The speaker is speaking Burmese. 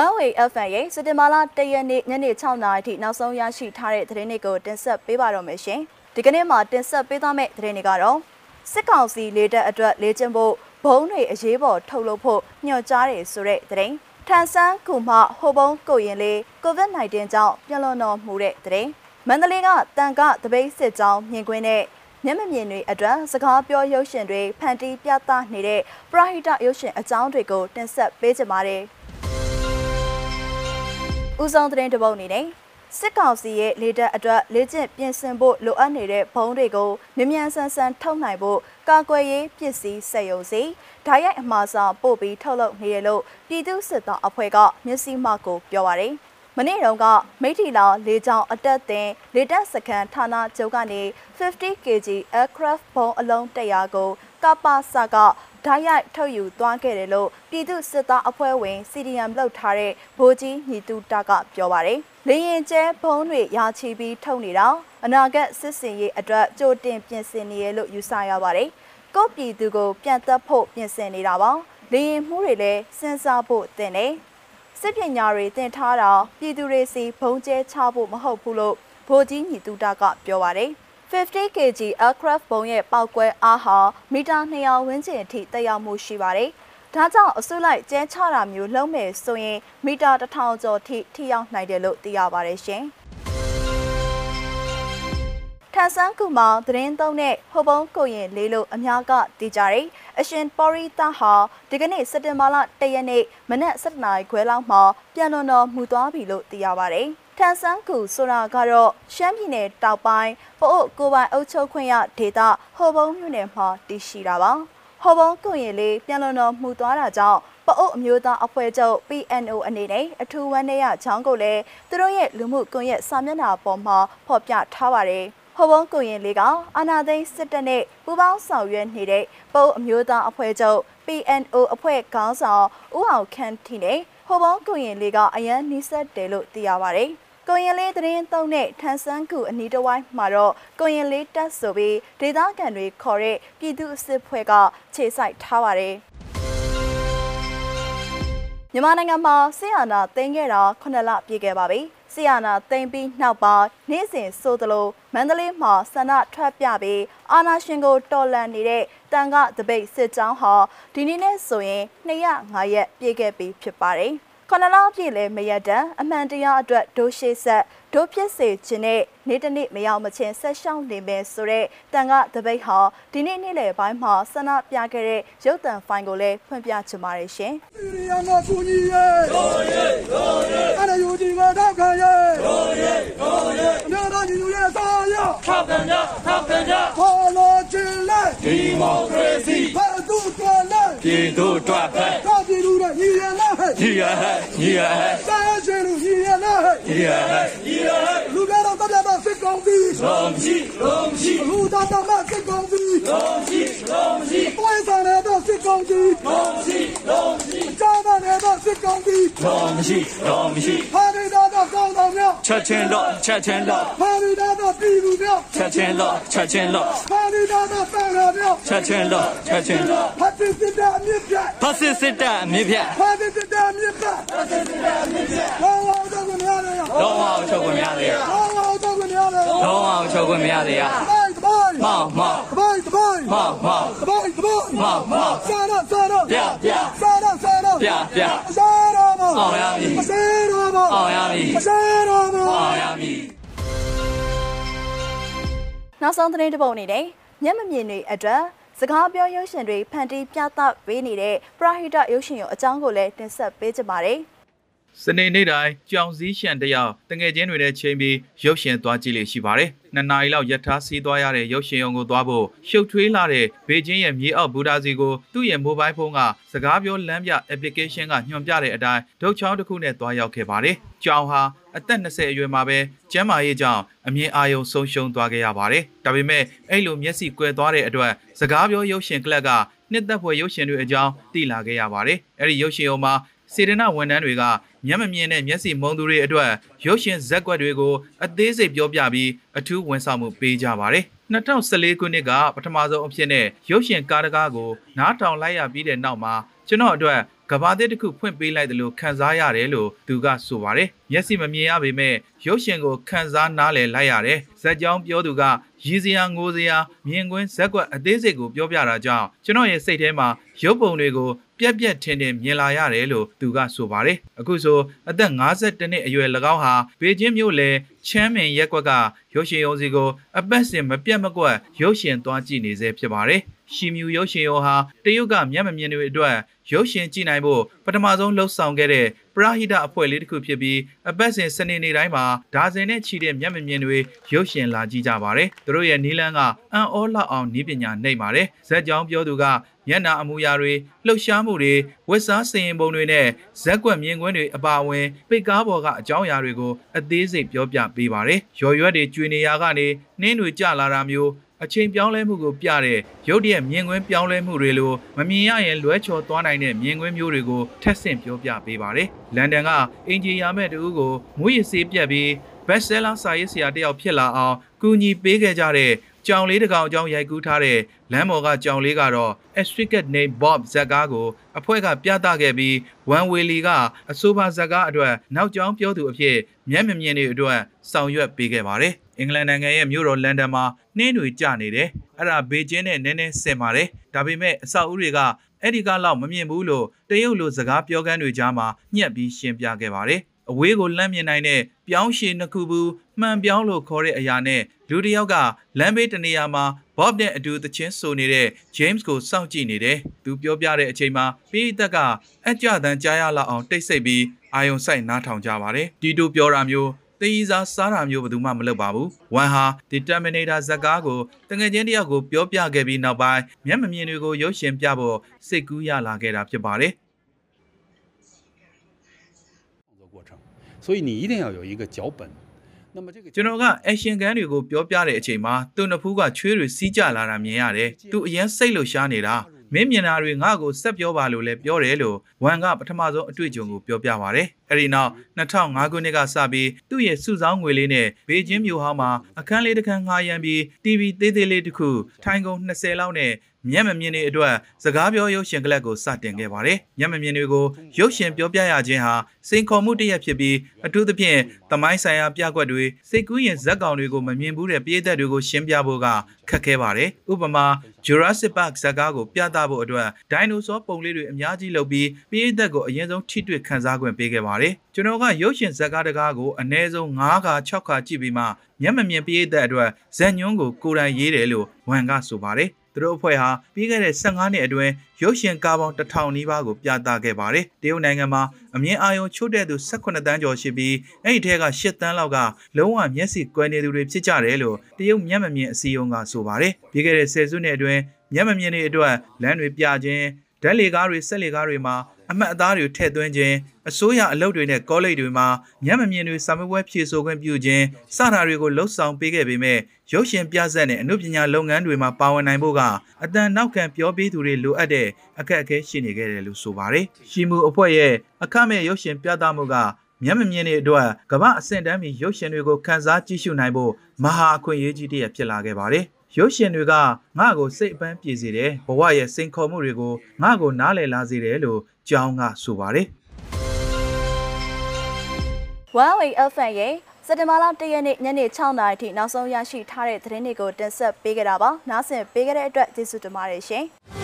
One-way FM ရဲ့စက်တင်ဘာလ၁ရက်နေ့ညနေ6နာရီထိနောက်ဆုံးရရှိထားတဲ့သတင်းတွေကိုတင်ဆက်ပေးပါတော့မယ်ရှင်။ဒီကနေ့မှာတင်ဆက်ပေးသွားမယ့်သတင်းတွေကတော့စစ်ကောင်စီလေတပ်အတွက်လေ့ကျင့်ဖို့ဘုံတွေအရေးပေါ်ထုတ်လုပ်ဖို့ညွှန်ကြားတယ်ဆိုတဲ့သတင်း။ထန်ဆန်းကူမှဟိုဘုံကိုရင်လေး COVID-19 ကြောင့်ပြန့်လွန်တော်မူတဲ့သတင်း။မန္တလေးကတန်ကတပိတ်စစ်ကြောင်းမြင်ကွင်းနဲ့မျက်မမြင်တွေအတွက်စကားပြောရုပ်ရှင်တွေဖန်တီးပြသနေတဲ့ပရဟိတရုပ်ရှင်အကြောင်းတွေကိုတင်ဆက်ပေးကြပါမယ်။ ဦးဆောင်သတင်းတပုတ်အနေနဲ့စစ်ကောင်စီရဲ့လေတပ်အတွက်လေ့ကျင့်ပြင်ဆင်ဖို့လိုအပ်နေတဲ့ဘုံတွေကိုမြ мян ဆန်းဆန်းထုတ်နိုင်ဖို့ကာကွယ်ရေးပစ္စည်းစက်ရုံစီဓာတ်ရိုက်အမှားဆောင်ပို့ပြီးထုတ်လုပ်နေရလို့ပြည်သူစစ်သားအဖွဲ့ကမျက်စိမှကိုပြောပါရယ်မနေ့တုန်းကမိထီလာလေကြောင်းအတက်တင်လေတပ်စခန်းဌာနချုပ်ကနေ50 kg aircraft ဘုံအလုံး100ကိုကပ္ပစက ဓာတ်ရိုက်ထုတ်ယူသွားခဲ့တယ်လို့ပြည်သူစစ်သားအဖွဲ့ဝင် CDM လောက်ထားတဲ့ဗိုလ်ကြီးညီတူတာကပြောပါတယ်။လေရင်ကျဲဘုံတွေရာချီပြီးထုတ်နေတာအနာဂတ်စစ်စင်ရေးအတွက်ကြိုတင်ပြင်ဆင်နေရလို့ယူဆရပါတယ်။ကိုပြည်သူကိုပြန်သက်ဖို့ပြင်ဆင်နေတာပါ။လေရင်မှုတွေလည်းစဉ်းစားဖို့တင်တယ်။စစ်ပညာတွေတင်ထားတာပြည်သူတွေစီဘုံကျဲချဖို့မဟုတ်ဘူးလို့ဗိုလ်ကြီးညီတူတာကပြောပါတယ်။ 50 kg aircraft ဘုံရဲ့ပောက်ကွဲအားဟာမီတာ200ဝန်းကျင်အထိတက်ရောက်မှုရှိပါတယ်။ဒါကြောင့်အစုလိုက်ကျဲချတာမျိုးလုံးမယ်ဆိုရင်မီတာ1000ကျော်ထိထိရောက်နိုင်တယ်လို့သိရပါတယ်ရှင်။ထန်ဆန်းကူမောင်သတင်းသုံးတဲ့ဟိုပုံးကိုရင်လေးလို့အများကသိကြတယ်။အရှင်ပေါ်ရီတာဟာဒီကနေ့စက်တင်ဘာလ၁ရက်နေ့မနက်7:00နာရီခွဲလောက်မှာပြန်လွန်တော်မူသွားပြီလို့သိရပါတယ်။ ထန်ဆန်းကူဆိုတာကတော့ရှမ်းပြည်နယ်တောက်ပိုင်းပအို့ကိုပိုင်အုပ်ချုပ်ခွင့်ရဒေသဟိုဘုံမြို့နယ်မှာတည်ရှိတာပါဟိုဘုံကိုရင်လေးပြန်လွန်တော်မှုသွားတာကြောင့်ပအို့အမျိုးသားအဖွဲ့ချုပ် PNO အနေနဲ့အထူးဝမ်းနည်းရချောင်းကိုလည်းသူတို့ရဲ့လူမှုကွန်ရက်စာမျက်နှာပေါ်မှာဖော်ပြထားပါတယ်ဟိုဘုံကိုရင်လေးကအာနာသိန်းစစ်တပ်နဲ့ပူးပေါင်းဆောင်ရွက်နေတဲ့ပုတ်အမျိုးသားအဖွဲ့ချုပ် PNO အဖွဲ့ခေါင်းဆောင်ဦးအောင်ခန့်ထီနဲ့ဟိုဘုံကိုရင်လေးကအရန်နီးစပ်တယ်လို့သိရပါတယ်။ ကိုရင်လေးသတင်းသုံးတဲ့ထန်ဆန်းကူအနီးတစ်ဝိုင်းမှာတော့ကိုရင်လေးတက်ဆိုပြီးဒေသခံတွေခေါ်တဲ့ပြည်သူအစစ်ဖွဲ့ကခြေစိုက်ထားပါတယ်မြန်မာနိုင်ငံမှာဆီယနာတင်ခဲ့တာ9လပြည့်ခဲ့ပါပြီ။ဆီယနာတင်ပြီးနောက်ပါနေ့စဉ်ဆိုသလိုမန္တလေးမှာဆန္ဒထွက်ပြပြီးအာနာရှင်ကိုတော်လန်နေတဲ့တန်ကတပိတ်စစ်ကြောင်းဟာဒီနေ့နဲ့ဆိုရင်205ရက်ပြည့်ခဲ့ပြီဖြစ်ပါတယ်။ ခဏလောက်ပြည့်လဲမရတန်အမှန်တရားအတွက်ဒိုးရှိဆက်ဒိုးဖြစ်စေခြင်းနဲ့နေ့တနေ့မရောက်မချင်းဆက်ရှောင်းနေမယ်ဆိုတဲ့တန်ကတပိတ်ဟာဒီနေ့နေ့လယ်ပိုင်းမှာဆန္ဒပြခဲ့တဲ့ရုပ်သံဖိုင်ကိုလည်းဖွင့်ပြချင်ပါတယ်ရှင်။ဒီရန်ကကူညီရဲ့ရိုးရဲရိုးရဲအဲ့ဒါယူဒီကထောက်ခံရဲ့ရိုးရဲရိုးရဲအများသားညီညွတ်ရဲ့စာရထောက်ခံကြထောက်ခံကြခေါ်လို့ခြင်းလက်ဒီမိုကရေစီ ဟဲ့ညီရဟဲ့စာရခြင်းလူညီရလားဟဲ့ညီရဟဲ့ညီရဟဲ့လူကတော့တပ်ပြတော့စစ်ကောင်းပြီလုံးရှိလုံး ချက်ချင်းတော့ချက်ချင်းတော့ဟာရီတော့ပြည်သူမြောက်ချက်ချင်းတော့ချက်ချင်းတော့ဟာရီတော့တန်ခါမြောက်ချက်ချင်းတော့ချက်ချင်းတော့ဖတ်စစ်တာအမြင့်ပြဖတ်စစ်တာအမြင့်ပြဖတ်စစ်တာအမြင့်ပြဖတ်စစ်တာအမြင့်ပြလောအောင်တော့ကိုများတယ်လောအောင်ချုပ်ခွင့်များတယ်လောအောင်တော့ကိုများတယ်လောအောင်ချုပ်ခွင့်များတယ်မောင်မောင်တပိုင်တပိုင်မောင်မောင်တပိုင်တပိုင်မောင်မောင်စာရစာရပြပြစာရစာရပြပြစာရမော အောင်ရမည်စာရမောအောင်ရမည်စာရမောအောင်ရမည်နောက်ဆုံးသတင်းတစ်ပုဒ်အနေနဲ့မျက်မမြင်တွေအတွက်စကားပြောရုပ်ရှင်တွေဖန်တီးပြသပေးနေတဲ့ပရဟိတရုပ်ရှင်ရုံအကြောင်းကိုလည်းတင်ဆက်ပေးကြပါမယ်။ စနေနေ့တိုင်းကြောင်စည်းရှံတယောက်တငယ်ချင်းတွေနဲ့ချိန်ပြီးရုပ်ရှင်သွားကြည့်လေရှိပါတယ်။နှစ်နာရီလောက်ရထားစီးသွားရတဲ့ရုပ်ရှင်ရုံကိုသွားဖို့ရှုပ်ထွေးလာတဲ့ဘေကျင်းရဲ့မြေအောက်ဘူဒါစီကိုသူ့ရဲ့မိုဘိုင်းဖုန်းကစကားပြောလမ်းပြ application ကညွှန်ပြတဲ့အတိုင်းဒုတ်ချောင်းတစ်ခုနဲ့သွားရောက်ခဲ့ပါတယ်။ကြောင်ဟာအသက်20အရွယ်မှာပဲကျမ်းမာရေးကြောင့်အမြင်အာရုံဆုံးရှုံးသွားခဲ့ရပါတယ်။ဒါပေမဲ့အဲ့လိုမျက်စိကွယ်သွားတဲ့အတွက်စကားပြောရုပ်ရှင်ကလပ်ကနှစ်သက်ဖွယ်ရုပ်ရှင်တွေအကြောင်းသိလာခဲ့ရပါတယ်။အဲ့ဒီရုပ်ရှင်ရုံမှာ စေတနာဝန်ထမ်းတွေကမျက်မမြင်တဲ့မျက်စိမုံသူတွေအတွက်ရုပ်ရှင်ဇက်ကွက်တွေကိုအသေးစိတ်ပြောပြပြီးအထူးဝန်ဆောင်မှုပေးကြပါတယ်2014ခုနှစ်ကပထမဆုံးအဖြစ်နဲ့ရုပ်ရှင်ကားတကားကိုနားထောင်လိုက်ရပြီးတဲ့နောက်မှာကျွန်တော်အတွက်ကဘာသစ်တစ်ခုဖွင့်ပေးလိုက်တယ်လို့ခံစားရတယ်လို့သူကဆိုပါတယ်မျက်စိမမြင်ရပေမဲ့ရုပ်ရှင်ကိုခံစားနားလည်လိုက်ရတယ်ဇက်ကြောင်းပြောသူကရည်စရာငိုစရာမြင်ကွင်းဇက်ကွက်အသေးစိတ်ကိုပြောပြတာကြောင့်ကျွန်တော်ရဲ့စိတ်ထဲမှာ ရုပ်ပုံတွေကိုပြက်ပြက်ထင်ထင်မြင်လာရတယ်လို့သူကဆိုပါတယ်အခုဆိုအသက်52နှစ်အရွယ်၎င်းဟာဘေကျင်းမြို့လေချမ်းမင်ရက်ကွက်ကရုပ်ရှင်ရုံးစီကိုအပတ်စဉ်မပြတ်မကွက်ရုပ်ရှင်သွားကြည့်နေစေဖြစ်ပါတယ်ရှီမြူရုပ်ရှင်ရောဟာတရုတ်ကမျက်မမြင်တွေအတွက်ရုပ်ရှင်ကြည့်နိုင်ဖို့ပထမဆုံးလှုပ်ဆောင်ခဲ့တဲ့ပရာဟိတအဖွဲ့လေးတစ်ခုဖြစ်ပြီးအပတ်စဉ်စနေနေ့တိုင်းမှာဒါဇင်နဲ့ချီတဲ့မျက်မမြင်တွေရုပ်ရှင်လာကြည့်ကြပါတယ်။သူတို့ရဲ့နီလန်းကအံ့ဩလောက်အောင်နီးပညာနှိပ်ပါတယ်။ဇက်ကြောင်ပြောသူက မျက်နာအမူအရာတွေလှုပ်ရှားမှုတွေဝက်စားစင်ရင်ပုံတွေနဲ့ဇက်ကွက်မြင်ကွင်းတွေအပါအဝင်ပိတ်ကားပေါ်ကအကြောင်းအရာတွေကိုအသေးစိတ်ပြောပြပေးပါတယ်။ရော်ရွက်တွေကျွေနေရာကနေနှင်းတွေကျလာတာမျိုးအချိန်ပြောင်းလဲမှုကိုပြတဲ့ရုပ်တရက်မြင်ကွင်းပြောင်းလဲမှုတွေလိုမမြင်ရရင်လွဲချော်သွားနိုင်တဲ့မြင်ကွင်းမျိုးတွေကိုထက်ဆင့်ပြောပြပေးပါတယ်။လန်ဒန်ကအင်ဂျီယာမဲ့တူကိုမွေးရစေးပြက်ပြီး bestseller စာရေးဆရာတယောက်ဖြစ်လာအောင်ကူညီပေးခဲ့ကြတဲ့ ကြောင်လေးတကောင်အကြောင်းရိုက်ကူးထားတဲ့လမ်းပေါ်ကကြောင်လေးကတော့ Astricket Name Bob ဇက်ကားကိုအဖွဲ့ကပြသခဲ့ပြီး One Way ကအဆိုပါဇက်ကားအတွက်နောက်ကျောင်းပြောသူအဖြစ်မျက်မမြင်တွေအတွက်ဆောင်ရွက်ပေးခဲ့ပါတယ်။အင်္ဂလန်နိုင်ငံရဲ့မြို့တော်လန်ဒန်မှာနှင်းတွေကျနေတယ်။အဲ့ဒါဘေကျင်းနဲ့နည်းနည်းဆင်ပါတယ်။ဒါပေမဲ့အဆောက်အဦတွေကအဲ့ဒီကလောက်မမြင်ဘူးလို့တရုတ်လိုစကားပြောကန်းတွေကြားမှာညှက်ပြီးရှင်းပြခဲ့ပါတယ်။ အဝေးကိုလမ်းမြင်နိုင်တဲ့ပြောင်းရှည်နှစ်ခုဘူးမှန်ပြောင်းလို့ခေါ်တဲ့အရာနဲ့လူတစ်ယောက်ကလမ်းဘေးတနေရာမှာ Bob နဲ့အတူသချင်းဆိုနေတဲ့ James ကိုစောင့်ကြည့်နေတယ်။သူပြောပြတဲ့အချိန်မှာပြည်သက်ကအကြတန်းကြားရလောက်အောင်တိတ်ဆိတ်ပြီးအာယုံဆိုင်နားထောင်ကြပါတယ်။ဒီတူပြောတာမျိုးတေးစားစားတာမျိုးဘယ်သူမှမလုပ်ပါဘူး။ဝမ်ဟာ The Terminator ဇာတ်ကားကိုတငယ်ချင်းတယောက်ကိုပြောပြခဲ့ပြီးနောက်ပိုင်းမျက်မမြင်တွေကိုရုပ်ရှင်ပြဖို့စိတ်ကူးရလာခဲ့တာဖြစ်ပါတယ်။ 所以你一定要有一个脚本。那么这个 ကျွန်တော်က action ကန်းတွေကိုပြောပြတဲ့အချိန်မှာသူ့နှစ်ဖူးကချွေးတွေစီးကျလာတာမြင်ရတယ်။သူအရင်စိတ်လှရှားနေတာ။မင်းမြင်တာတွေငါ့ကိုဆက်ပြောပါလို့လည်းပြောတယ်လို့ဝန်ကပထမဆုံးအတွေ့အကြုံကိုပြောပြပါရတယ်။အဲဒီနောက်2005ခုနှစ်ကစပြီးသူ့ရဲ့စုဆောင်းငွေလေးနဲ့ဘေကျင်းမြို့ဟောင်းမှာအခန်းလေးတစ်ခန်းငှားရမ်းပြီး TV သေးသေးလေးတစ်ခုထိုင်ကုန်20လောက်နဲ့ မျက်မမြင်တွေအတွက်စကားပြောရုပ်ရှင်ကလပ်ကိုစတင်ခဲ့ပါတယ်။မျက်မမြင်တွေကိုရုပ်ရှင်ပြောပြရခြင်းဟာစိန်ခေါ်မှုတစ်ရပ်ဖြစ်ပြီးအထူးသဖြင့်သမိုင်းဆိုင်ရာပြကွက်တွေစိတ်ကူးရင်ဇက်ကောင်တွေကိုမမြင်ဘူးတဲ့ပြည်သက်တွေကိုရှင်းပြဖို့ကခက်ခဲပါတယ်။ဥပမာ Jurassic Park ဇာတ်ကားကိုပြသဖို့အတွက်ဒိုင်နိုဆောပုံလေးတွေအများကြီးလုပ်ပြီးပြည်သက်ကိုအရင်ဆုံးထိတွေ့ခန်းစားခွင့်ပေးခဲ့ပါတယ်။ကျွန်တော်ကရုပ်ရှင်ဇာတ်ကားတကားကိုအနည်းဆုံး9ခါ6ခါကြည့်ပြီးမှမျက်မမြင်ပြည်သက်အတွက်ဇက်ညွန်းကိုကိုယ်တိုင်ရေးတယ်လို့ဝန်ကဆိုပါတယ်။ သူတို့အဖွဲ့ဟာပြီးခဲ့တဲ့15နှစ်အတွင်းရုပ်ရှင်ကားပေါင်း1000နီးပါးကိုပြသခဲ့ပါတယ်။တရုတ်နိုင်ငံမှာအမြင့်အာရုံချို့တဲ့သူ18တန်းကျော်ရှိပြီးအဲ့ဒီထဲက10တန်းလောက်ကလုံးဝမျက်စိကွယ်နေသူတွေဖြစ်ကြတယ်လို့တရုတ်မျက်မမြင်အစည်းအရုံးကဆိုပါတယ်။ပြီးခဲ့တဲ့10စုနှစ်အတွင်းမျက်မမြင်တွေအတွက်လမ်းတွေပြခြင်းဓာတ်လေကားတွေဆက်လေကားတွေမှာ အမှတ်အသားတွေထည့်သွင်းခြင်းအစိုးရအလုပ်တွေနဲ့ကောလိပ်တွေမှာမျက်မမြင်တွေစာမေးပွဲဖြေဆိုခွင့်ပြုခြင်းစတာတွေကိုလှုပ်ဆောင်ပေးခဲ့ပေမဲ့ရုပ်ရှင်ပြဆက်နဲ့အမှုပညာလုပ်ငန်းတွေမှာပါဝင်နိုင်ဖို့ကအတန်နောက်ခံပြောပေးသူတွေလိုအပ်တဲ့အခက်အခဲရှိနေခဲ့တယ်လို့ဆိုပါတယ်။ရှီမူအဖွဲ့ရဲ့အခမဲ့ရုပ်ရှင်ပြသမှုကမျက်မမြင်တဲ့အတွက်ကမ္ဘာအဆင့်တန်းမီရုပ်ရှင်တွေကိုခန်းစားကြည့်ရှုနိုင်ဖို့မဟာအခွင့်အရေးကြီးတစ်ရပ်ဖြစ်လာခဲ့ပါတယ်။ရုပ်ရှင်တွေကငါ့ကိုစိတ်အပန်းပြေစေတယ်ဘဝရဲ့စိန်ခေါ်မှုတွေကိုငါ့ကိုနားလည်လာစေတယ်လို့ ကြောင်းကဆိုပါတယ် Huawei Elfan ရဲ့စက်တင်ဘာလ၁ရက်နေ့ညနေ6နာရီထိနောက်ဆုံးရရှိထားတဲ့သတင်းတွေကိုတင်ဆက်ပေးကြတာပါ။နားဆင်ပေးကြတဲ့အတွက်ကျေးဇူးတင်ပါတယ်ရှင်။